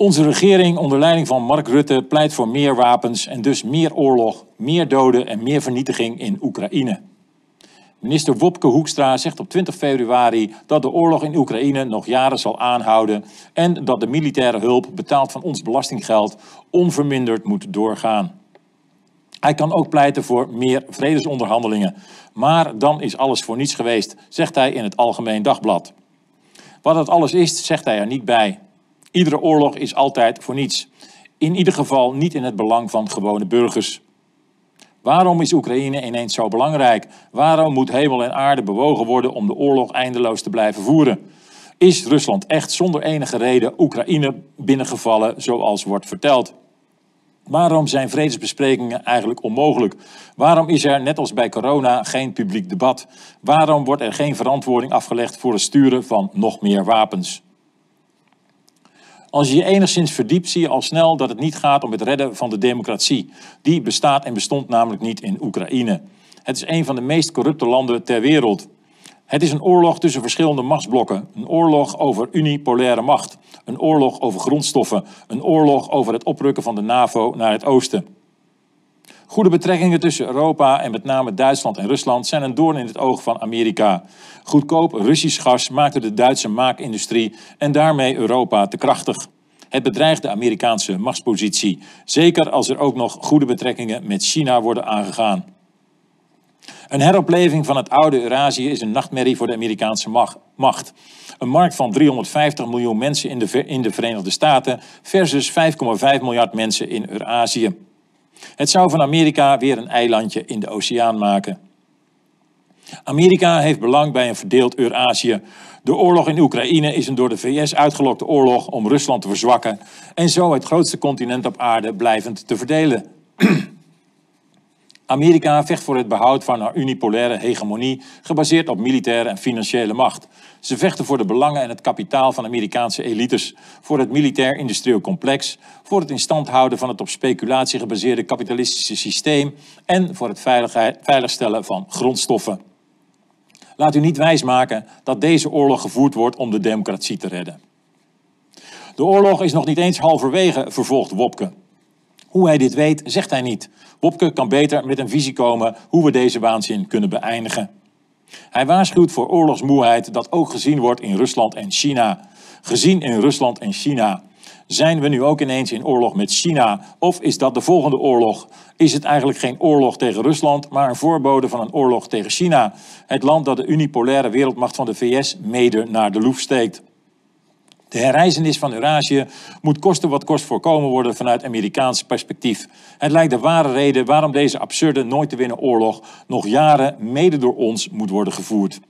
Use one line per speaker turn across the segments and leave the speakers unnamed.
Onze regering onder leiding van Mark Rutte pleit voor meer wapens en dus meer oorlog, meer doden en meer vernietiging in Oekraïne. Minister Wopke Hoekstra zegt op 20 februari dat de oorlog in Oekraïne nog jaren zal aanhouden en dat de militaire hulp, betaald van ons belastinggeld, onverminderd moet doorgaan. Hij kan ook pleiten voor meer vredesonderhandelingen. Maar dan is alles voor niets geweest, zegt hij in het Algemeen Dagblad. Wat het alles is, zegt hij er niet bij. Iedere oorlog is altijd voor niets. In ieder geval niet in het belang van gewone burgers. Waarom is Oekraïne ineens zo belangrijk? Waarom moet hemel en aarde bewogen worden om de oorlog eindeloos te blijven voeren? Is Rusland echt zonder enige reden Oekraïne binnengevallen zoals wordt verteld? Waarom zijn vredesbesprekingen eigenlijk onmogelijk? Waarom is er, net als bij corona, geen publiek debat? Waarom wordt er geen verantwoording afgelegd voor het sturen van nog meer wapens? Als je je enigszins verdiept, zie je al snel dat het niet gaat om het redden van de democratie. Die bestaat en bestond namelijk niet in Oekraïne. Het is een van de meest corrupte landen ter wereld. Het is een oorlog tussen verschillende machtsblokken. Een oorlog over unipolaire macht. Een oorlog over grondstoffen. Een oorlog over het oprukken van de NAVO naar het oosten. Goede betrekkingen tussen Europa en met name Duitsland en Rusland zijn een doorn in het oog van Amerika. Goedkoop Russisch gas maakte de Duitse maakindustrie en daarmee Europa te krachtig. Het bedreigt de Amerikaanse machtspositie, zeker als er ook nog goede betrekkingen met China worden aangegaan. Een heropleving van het oude Eurasië is een nachtmerrie voor de Amerikaanse macht. Een markt van 350 miljoen mensen in de, in de Verenigde Staten versus 5,5 miljard mensen in Eurasië. Het zou van Amerika weer een eilandje in de oceaan maken. Amerika heeft belang bij een verdeeld Eurazië. De oorlog in Oekraïne is een door de VS uitgelokte oorlog om Rusland te verzwakken en zo het grootste continent op aarde blijvend te verdelen. Amerika vecht voor het behoud van haar unipolaire hegemonie, gebaseerd op militaire en financiële macht. Ze vechten voor de belangen en het kapitaal van Amerikaanse elites, voor het militair-industrieel complex, voor het instand houden van het op speculatie gebaseerde kapitalistische systeem en voor het veiligstellen van grondstoffen. Laat u niet wijsmaken dat deze oorlog gevoerd wordt om de democratie te redden. De oorlog is nog niet eens halverwege, vervolgt Wopke. Hoe hij dit weet, zegt hij niet. Wopke kan beter met een visie komen hoe we deze waanzin kunnen beëindigen. Hij waarschuwt voor oorlogsmoeheid dat ook gezien wordt in Rusland en China. Gezien in Rusland en China. Zijn we nu ook ineens in oorlog met China? Of is dat de volgende oorlog? Is het eigenlijk geen oorlog tegen Rusland, maar een voorbode van een oorlog tegen China? Het land dat de unipolaire wereldmacht van de VS mede naar de loef steekt. De herreizenis van Eurasië moet kosten wat kost voorkomen worden vanuit Amerikaans perspectief. Het lijkt de ware reden waarom deze absurde, nooit te winnen oorlog nog jaren mede door ons moet worden gevoerd.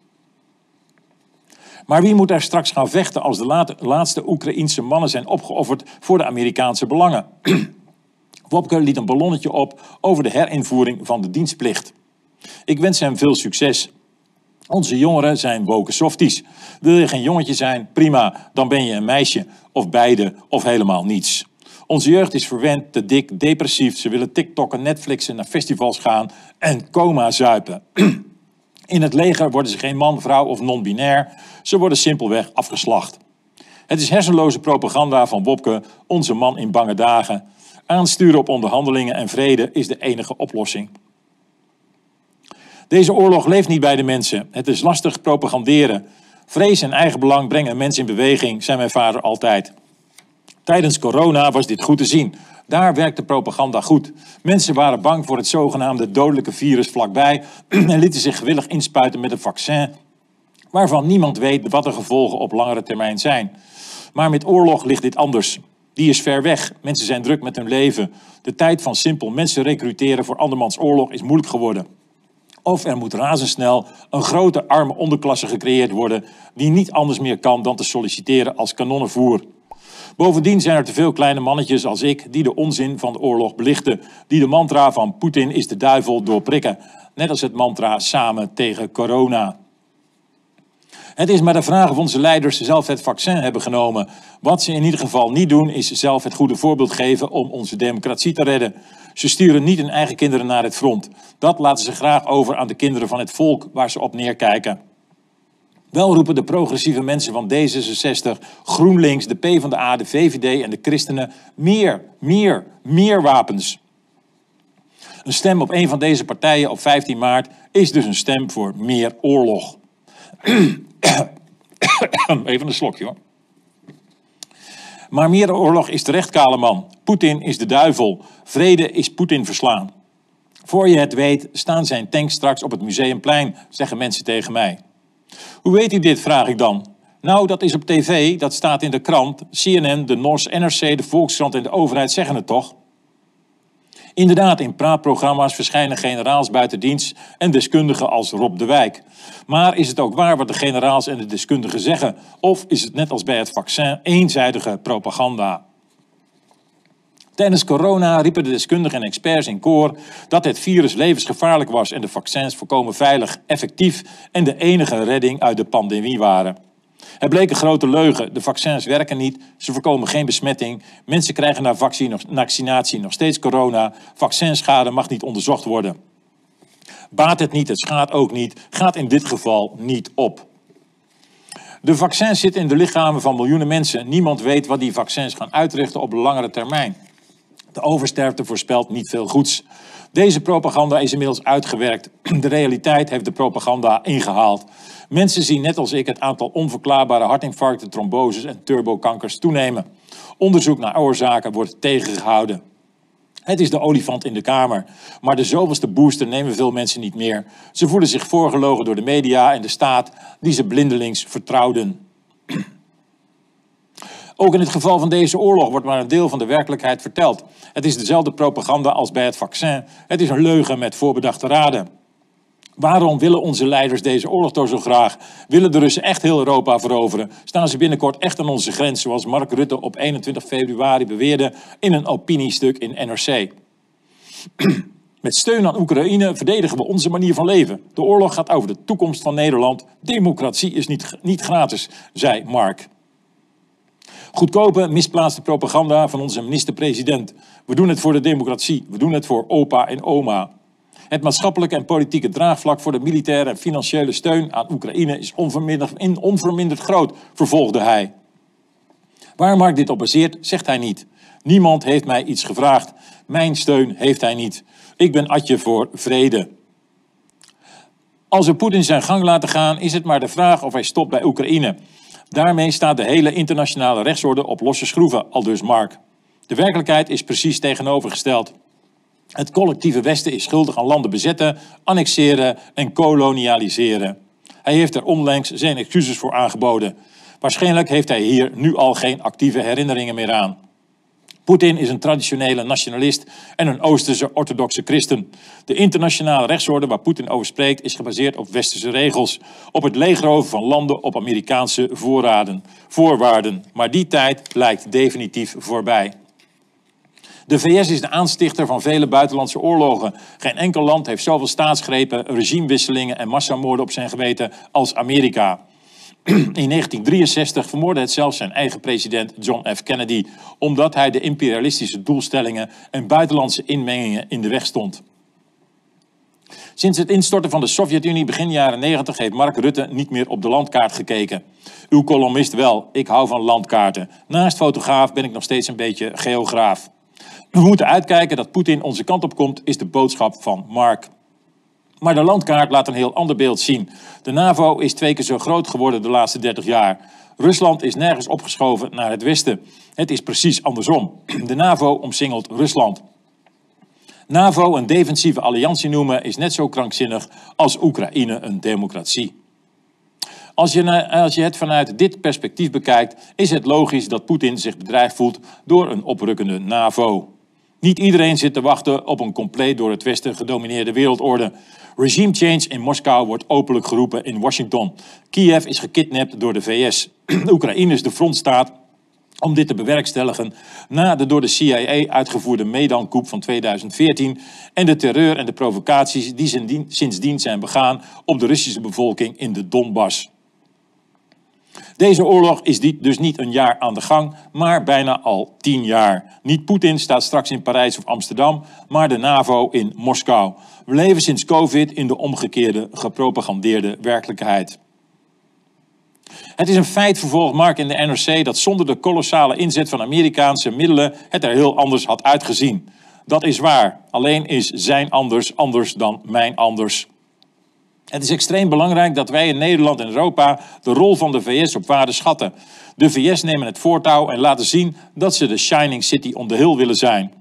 Maar wie moet er straks gaan vechten als de laatste Oekraïense mannen zijn opgeofferd voor de Amerikaanse belangen? Wopke liet een ballonnetje op over de herinvoering van de dienstplicht. Ik wens hem veel succes. Onze jongeren zijn woke softies. Wil je geen jongetje zijn? Prima, dan ben je een meisje. Of beide, of helemaal niets. Onze jeugd is verwend, te dik, depressief. Ze willen TikTokken, Netflixen, naar festivals gaan en coma zuipen. In het leger worden ze geen man, vrouw of non-binair. Ze worden simpelweg afgeslacht. Het is hersenloze propaganda van Wopke, onze man in bange dagen. Aansturen op onderhandelingen en vrede is de enige oplossing. Deze oorlog leeft niet bij de mensen. Het is lastig propaganderen. Vrees en eigen belang brengen een mens in beweging, zei mijn vader altijd. Tijdens corona was dit goed te zien. Daar werkte propaganda goed. Mensen waren bang voor het zogenaamde dodelijke virus vlakbij en lieten zich gewillig inspuiten met een vaccin waarvan niemand weet wat de gevolgen op langere termijn zijn. Maar met oorlog ligt dit anders. Die is ver weg. Mensen zijn druk met hun leven. De tijd van simpel mensen recruteren voor andermans oorlog is moeilijk geworden. Of er moet razendsnel een grote arme onderklasse gecreëerd worden die niet anders meer kan dan te solliciteren als kanonnenvoer. Bovendien zijn er te veel kleine mannetjes als ik die de onzin van de oorlog belichten, die de mantra van Poetin is de duivel doorprikken, net als het mantra samen tegen corona. Het is maar de vraag of onze leiders zelf het vaccin hebben genomen. Wat ze in ieder geval niet doen, is zelf het goede voorbeeld geven om onze democratie te redden. Ze sturen niet hun eigen kinderen naar het front. Dat laten ze graag over aan de kinderen van het volk waar ze op neerkijken. Wel roepen de progressieve mensen van D66, GroenLinks, de PvdA, de VVD en de christenen meer, meer, meer wapens. Een stem op een van deze partijen op 15 maart is dus een stem voor meer oorlog. Even een slokje hoor. Maar meer oorlog is terecht, kale man. Poetin is de duivel. Vrede is Poetin verslaan. Voor je het weet staan zijn tanks straks op het museumplein, zeggen mensen tegen mij. Hoe weet u dit, vraag ik dan. Nou, dat is op tv, dat staat in de krant. CNN, de NOS, NRC, de Volkskrant en de overheid zeggen het toch? Inderdaad, in praatprogramma's verschijnen generaals buiten dienst en deskundigen als Rob de Wijk. Maar is het ook waar wat de generaals en de deskundigen zeggen? Of is het net als bij het vaccin eenzijdige propaganda? Tijdens corona riepen de deskundigen en experts in koor dat het virus levensgevaarlijk was en de vaccins voorkomen veilig, effectief en de enige redding uit de pandemie waren. Het bleek een grote leugen. De vaccins werken niet, ze voorkomen geen besmetting. Mensen krijgen na vaccinatie nog steeds corona. Vaccinschade mag niet onderzocht worden. Baat het niet, het schaadt ook niet, gaat in dit geval niet op. De vaccins zitten in de lichamen van miljoenen mensen. Niemand weet wat die vaccins gaan uitrichten op langere termijn. De oversterfte voorspelt niet veel goeds. Deze propaganda is inmiddels uitgewerkt. De realiteit heeft de propaganda ingehaald. Mensen zien net als ik het aantal onverklaarbare hartinfarcten, tromboses en turbokankers toenemen. Onderzoek naar oorzaken wordt tegengehouden. Het is de olifant in de kamer. Maar de zoveelste booster nemen veel mensen niet meer. Ze voelen zich voorgelogen door de media en de staat die ze blindelings vertrouwden. Ook in het geval van deze oorlog wordt maar een deel van de werkelijkheid verteld. Het is dezelfde propaganda als bij het vaccin. Het is een leugen met voorbedachte raden. Waarom willen onze leiders deze oorlog toch zo graag? Willen de Russen echt heel Europa veroveren? Staan ze binnenkort echt aan onze grens, zoals Mark Rutte op 21 februari beweerde in een opiniestuk in NRC? Met steun aan Oekraïne verdedigen we onze manier van leven. De oorlog gaat over de toekomst van Nederland. Democratie is niet, niet gratis, zei Mark. Goedkope, misplaatste propaganda van onze minister-president. We doen het voor de democratie. We doen het voor opa en oma. Het maatschappelijke en politieke draagvlak voor de militaire en financiële steun aan Oekraïne is onverminderd, onverminderd groot, vervolgde hij. Waar Mark dit op baseert, zegt hij niet. Niemand heeft mij iets gevraagd. Mijn steun heeft hij niet. Ik ben Atje voor vrede. Als we Poetin zijn gang laten gaan, is het maar de vraag of hij stopt bij Oekraïne. Daarmee staat de hele internationale rechtsorde op losse schroeven, aldus Mark. De werkelijkheid is precies tegenovergesteld. Het collectieve Westen is schuldig aan landen bezetten, annexeren en kolonialiseren. Hij heeft er onlangs zijn excuses voor aangeboden. Waarschijnlijk heeft hij hier nu al geen actieve herinneringen meer aan. Poetin is een traditionele nationalist en een Oosterse orthodoxe christen. De internationale rechtsorde waar Poetin over spreekt is gebaseerd op westerse regels. Op het leegroven van landen op Amerikaanse voorraden, voorwaarden. Maar die tijd lijkt definitief voorbij. De VS is de aanstichter van vele buitenlandse oorlogen. Geen enkel land heeft zoveel staatsgrepen, regimewisselingen en massamoorden op zijn geweten als Amerika. In 1963 vermoordde het zelfs zijn eigen president John F. Kennedy, omdat hij de imperialistische doelstellingen en buitenlandse inmengingen in de weg stond. Sinds het instorten van de Sovjet-Unie begin jaren 90 heeft Mark Rutte niet meer op de landkaart gekeken. Uw columnist wel, ik hou van landkaarten. Naast fotograaf ben ik nog steeds een beetje geograaf. We moeten uitkijken dat Poetin onze kant op komt, is de boodschap van Mark. Maar de landkaart laat een heel ander beeld zien. De NAVO is twee keer zo groot geworden de laatste 30 jaar. Rusland is nergens opgeschoven naar het westen. Het is precies andersom. De NAVO omsingelt Rusland. NAVO een defensieve alliantie noemen is net zo krankzinnig als Oekraïne een democratie. Als je, als je het vanuit dit perspectief bekijkt, is het logisch dat Poetin zich bedreigd voelt door een oprukkende NAVO. Niet iedereen zit te wachten op een compleet door het Westen gedomineerde wereldorde. Regime change in Moskou wordt openlijk geroepen in Washington. Kiev is gekidnapt door de VS. Oekraïne is de frontstaat om dit te bewerkstelligen na de door de CIA uitgevoerde Maidan-coup van 2014 en de terreur en de provocaties die sindsdien zijn begaan op de Russische bevolking in de Donbass. Deze oorlog is dus niet een jaar aan de gang, maar bijna al tien jaar. Niet Poetin staat straks in Parijs of Amsterdam, maar de NAVO in Moskou. We leven sinds COVID in de omgekeerde, gepropagandeerde werkelijkheid. Het is een feit, vervolgt Mark in de NRC, dat zonder de kolossale inzet van Amerikaanse middelen het er heel anders had uitgezien. Dat is waar, alleen is zijn anders anders dan mijn anders. Het is extreem belangrijk dat wij in Nederland en Europa de rol van de VS op waarde schatten. De VS nemen het voortouw en laten zien dat ze de Shining City on the Hill willen zijn.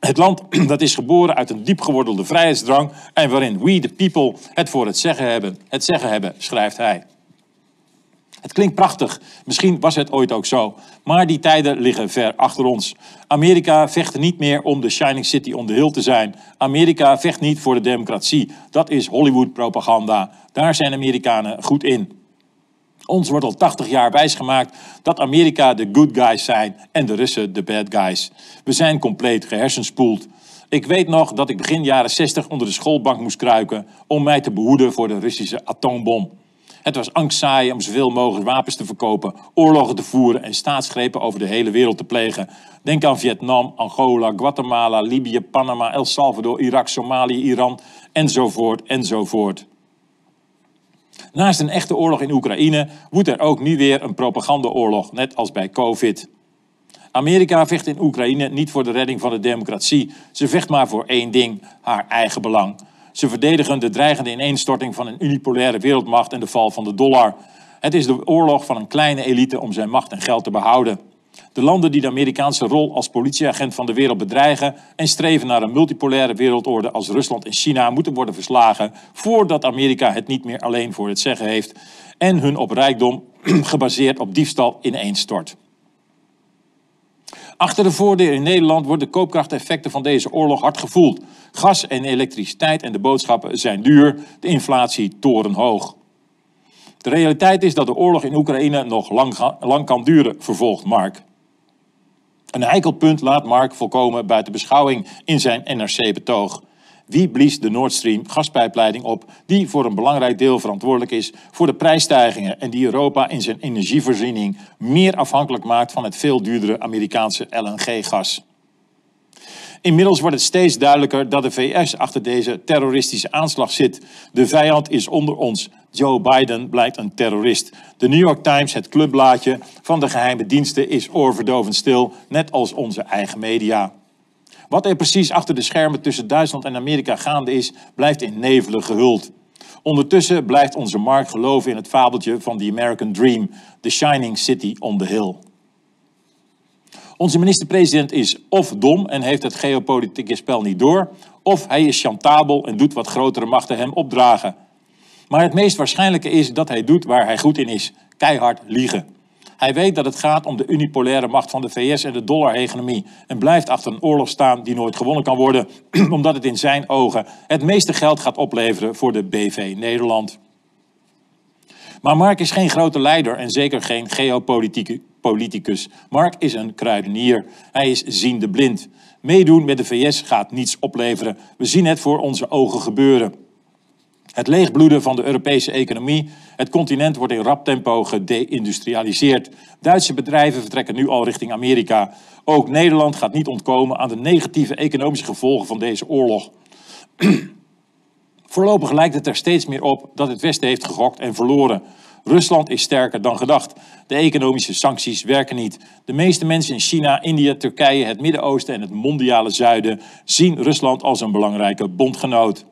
Het land dat is geboren uit een diepgewordelde vrijheidsdrang en waarin we the people het voor het zeggen hebben, het zeggen hebben, schrijft hij. Het klinkt prachtig, misschien was het ooit ook zo, maar die tijden liggen ver achter ons. Amerika vecht niet meer om de Shining City on the Hill te zijn. Amerika vecht niet voor de democratie. Dat is Hollywood-propaganda. Daar zijn Amerikanen goed in. Ons wordt al 80 jaar wijsgemaakt dat Amerika de good guys zijn en de Russen de bad guys. We zijn compleet gehersenspoeld. Ik weet nog dat ik begin jaren 60 onder de schoolbank moest kruiken om mij te behoeden voor de Russische atoombom. Het was angstzaaien om zoveel mogelijk wapens te verkopen, oorlogen te voeren en staatsgrepen over de hele wereld te plegen. Denk aan Vietnam, Angola, Guatemala, Libië, Panama, El Salvador, Irak, Somalië, Iran enzovoort enzovoort. Naast een echte oorlog in Oekraïne woedt er ook nu weer een propagandaoorlog, net als bij COVID. Amerika vecht in Oekraïne niet voor de redding van de democratie. Ze vecht maar voor één ding, haar eigen belang. Ze verdedigen de dreigende ineenstorting van een unipolaire wereldmacht en de val van de dollar. Het is de oorlog van een kleine elite om zijn macht en geld te behouden. De landen die de Amerikaanse rol als politieagent van de wereld bedreigen en streven naar een multipolaire wereldorde als Rusland en China moeten worden verslagen voordat Amerika het niet meer alleen voor het zeggen heeft en hun op rijkdom gebaseerd op diefstal ineenstort. Achter de voordelen in Nederland worden de koopkrachteffecten van deze oorlog hard gevoeld. Gas en elektriciteit en de boodschappen zijn duur, de inflatie torenhoog. De realiteit is dat de oorlog in Oekraïne nog lang, lang kan duren, vervolgt Mark. Een heikel punt laat Mark volkomen buiten beschouwing in zijn NRC-betoog. Wie blies de Nord Stream gaspijpleiding op, die voor een belangrijk deel verantwoordelijk is voor de prijsstijgingen en die Europa in zijn energievoorziening meer afhankelijk maakt van het veel duurdere Amerikaanse LNG-gas? Inmiddels wordt het steeds duidelijker dat de VS achter deze terroristische aanslag zit. De vijand is onder ons. Joe Biden blijkt een terrorist. De New York Times, het clubblaadje van de geheime diensten, is oorverdovend stil, net als onze eigen media. Wat er precies achter de schermen tussen Duitsland en Amerika gaande is, blijft in nevelen gehuld. Ondertussen blijft onze markt geloven in het fabeltje van The American Dream, The Shining City on the Hill. Onze minister-president is of dom en heeft het geopolitieke spel niet door, of hij is chantabel en doet wat grotere machten hem opdragen. Maar het meest waarschijnlijke is dat hij doet waar hij goed in is: keihard liegen. Hij weet dat het gaat om de unipolaire macht van de VS en de dollarhegemonie en blijft achter een oorlog staan die nooit gewonnen kan worden, omdat het in zijn ogen het meeste geld gaat opleveren voor de BV Nederland. Maar Mark is geen grote leider en zeker geen geopoliticus. Mark is een kruidenier. Hij is ziende blind. Meedoen met de VS gaat niets opleveren. We zien het voor onze ogen gebeuren. Het leegbloeden van de Europese economie. Het continent wordt in rap tempo gedeindustrialiseerd. Duitse bedrijven vertrekken nu al richting Amerika. Ook Nederland gaat niet ontkomen aan de negatieve economische gevolgen van deze oorlog. Voorlopig lijkt het er steeds meer op dat het Westen heeft gegokt en verloren. Rusland is sterker dan gedacht. De economische sancties werken niet. De meeste mensen in China, India, Turkije, het Midden-Oosten en het mondiale zuiden zien Rusland als een belangrijke bondgenoot.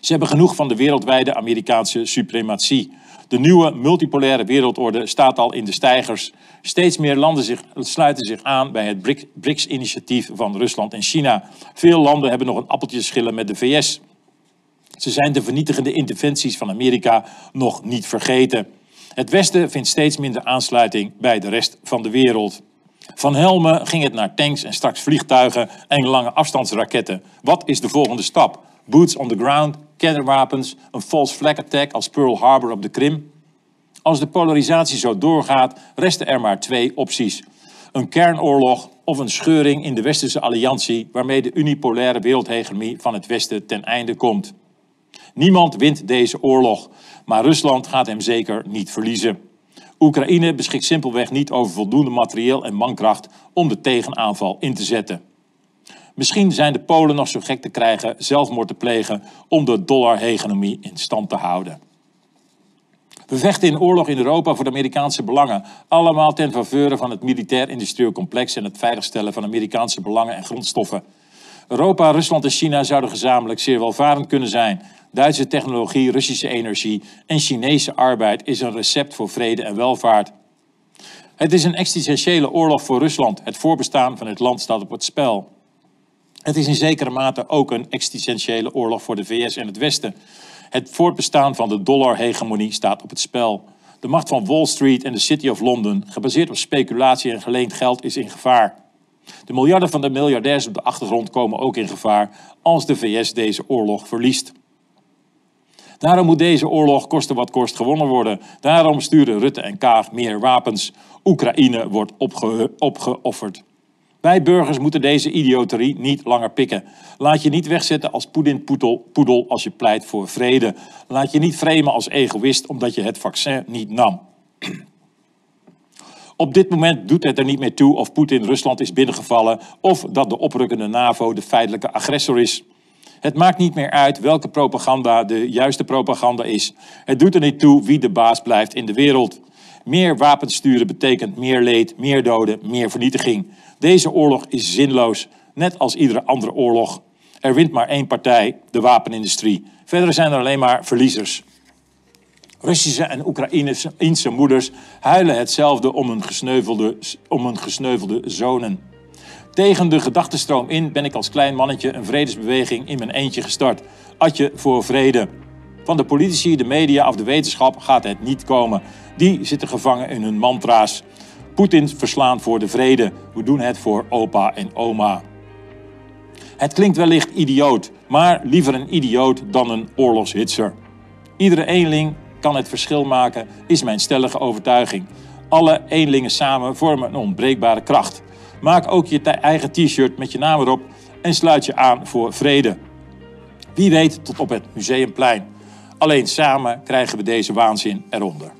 Ze hebben genoeg van de wereldwijde Amerikaanse suprematie. De nieuwe multipolaire wereldorde staat al in de stijgers. Steeds meer landen sluiten zich aan bij het BRICS-initiatief van Rusland en China. Veel landen hebben nog een appeltje schillen met de VS. Ze zijn de vernietigende interventies van Amerika nog niet vergeten. Het Westen vindt steeds minder aansluiting bij de rest van de wereld. Van helmen ging het naar tanks en straks vliegtuigen en lange afstandsraketten. Wat is de volgende stap? Boots on the ground, kernwapens, een false flag attack als Pearl Harbor op de Krim? Als de polarisatie zo doorgaat, resten er maar twee opties. Een kernoorlog of een scheuring in de westerse alliantie waarmee de unipolaire wereldhegemonie van het Westen ten einde komt. Niemand wint deze oorlog, maar Rusland gaat hem zeker niet verliezen. Oekraïne beschikt simpelweg niet over voldoende materieel en mankracht om de tegenaanval in te zetten. Misschien zijn de Polen nog zo gek te krijgen zelfmoord te plegen om de dollarhegemonie in stand te houden. We vechten in oorlog in Europa voor de Amerikaanse belangen. Allemaal ten faveur van het militair-industrieel complex en het veiligstellen van Amerikaanse belangen en grondstoffen. Europa, Rusland en China zouden gezamenlijk zeer welvarend kunnen zijn. Duitse technologie, Russische energie en Chinese arbeid is een recept voor vrede en welvaart. Het is een existentiële oorlog voor Rusland. Het voorbestaan van het land staat op het spel. Het is in zekere mate ook een existentiële oorlog voor de VS en het Westen. Het voortbestaan van de dollarhegemonie staat op het spel. De macht van Wall Street en de City of London, gebaseerd op speculatie en geleend geld, is in gevaar. De miljarden van de miljardairs op de achtergrond komen ook in gevaar als de VS deze oorlog verliest. Daarom moet deze oorlog koste wat kost gewonnen worden. Daarom sturen Rutte en Kaag meer wapens. Oekraïne wordt opge opgeofferd. Wij burgers moeten deze idioterie niet langer pikken. Laat je niet wegzetten als poedel als je pleit voor vrede. Laat je niet framen als egoïst omdat je het vaccin niet nam. Op dit moment doet het er niet meer toe of Poetin Rusland is binnengevallen of dat de oprukkende NAVO de feitelijke agressor is. Het maakt niet meer uit welke propaganda de juiste propaganda is. Het doet er niet toe wie de baas blijft in de wereld. Meer wapens sturen betekent meer leed, meer doden, meer vernietiging. Deze oorlog is zinloos, net als iedere andere oorlog. Er wint maar één partij, de wapenindustrie. Verder zijn er alleen maar verliezers. Russische en Oekraïnse moeders huilen hetzelfde om hun gesneuvelde, om hun gesneuvelde zonen. Tegen de gedachtenstroom in ben ik als klein mannetje een vredesbeweging in mijn eentje gestart. Atje voor vrede. Van de politici, de media of de wetenschap gaat het niet komen. Die zitten gevangen in hun mantra's. Poetin verslaan voor de vrede. We doen het voor opa en oma. Het klinkt wellicht idioot, maar liever een idioot dan een oorlogshitser. Iedere eenling kan het verschil maken, is mijn stellige overtuiging. Alle eenlingen samen vormen een onbreekbare kracht. Maak ook je eigen t-shirt met je naam erop en sluit je aan voor vrede. Wie weet tot op het Museumplein. Alleen samen krijgen we deze waanzin eronder.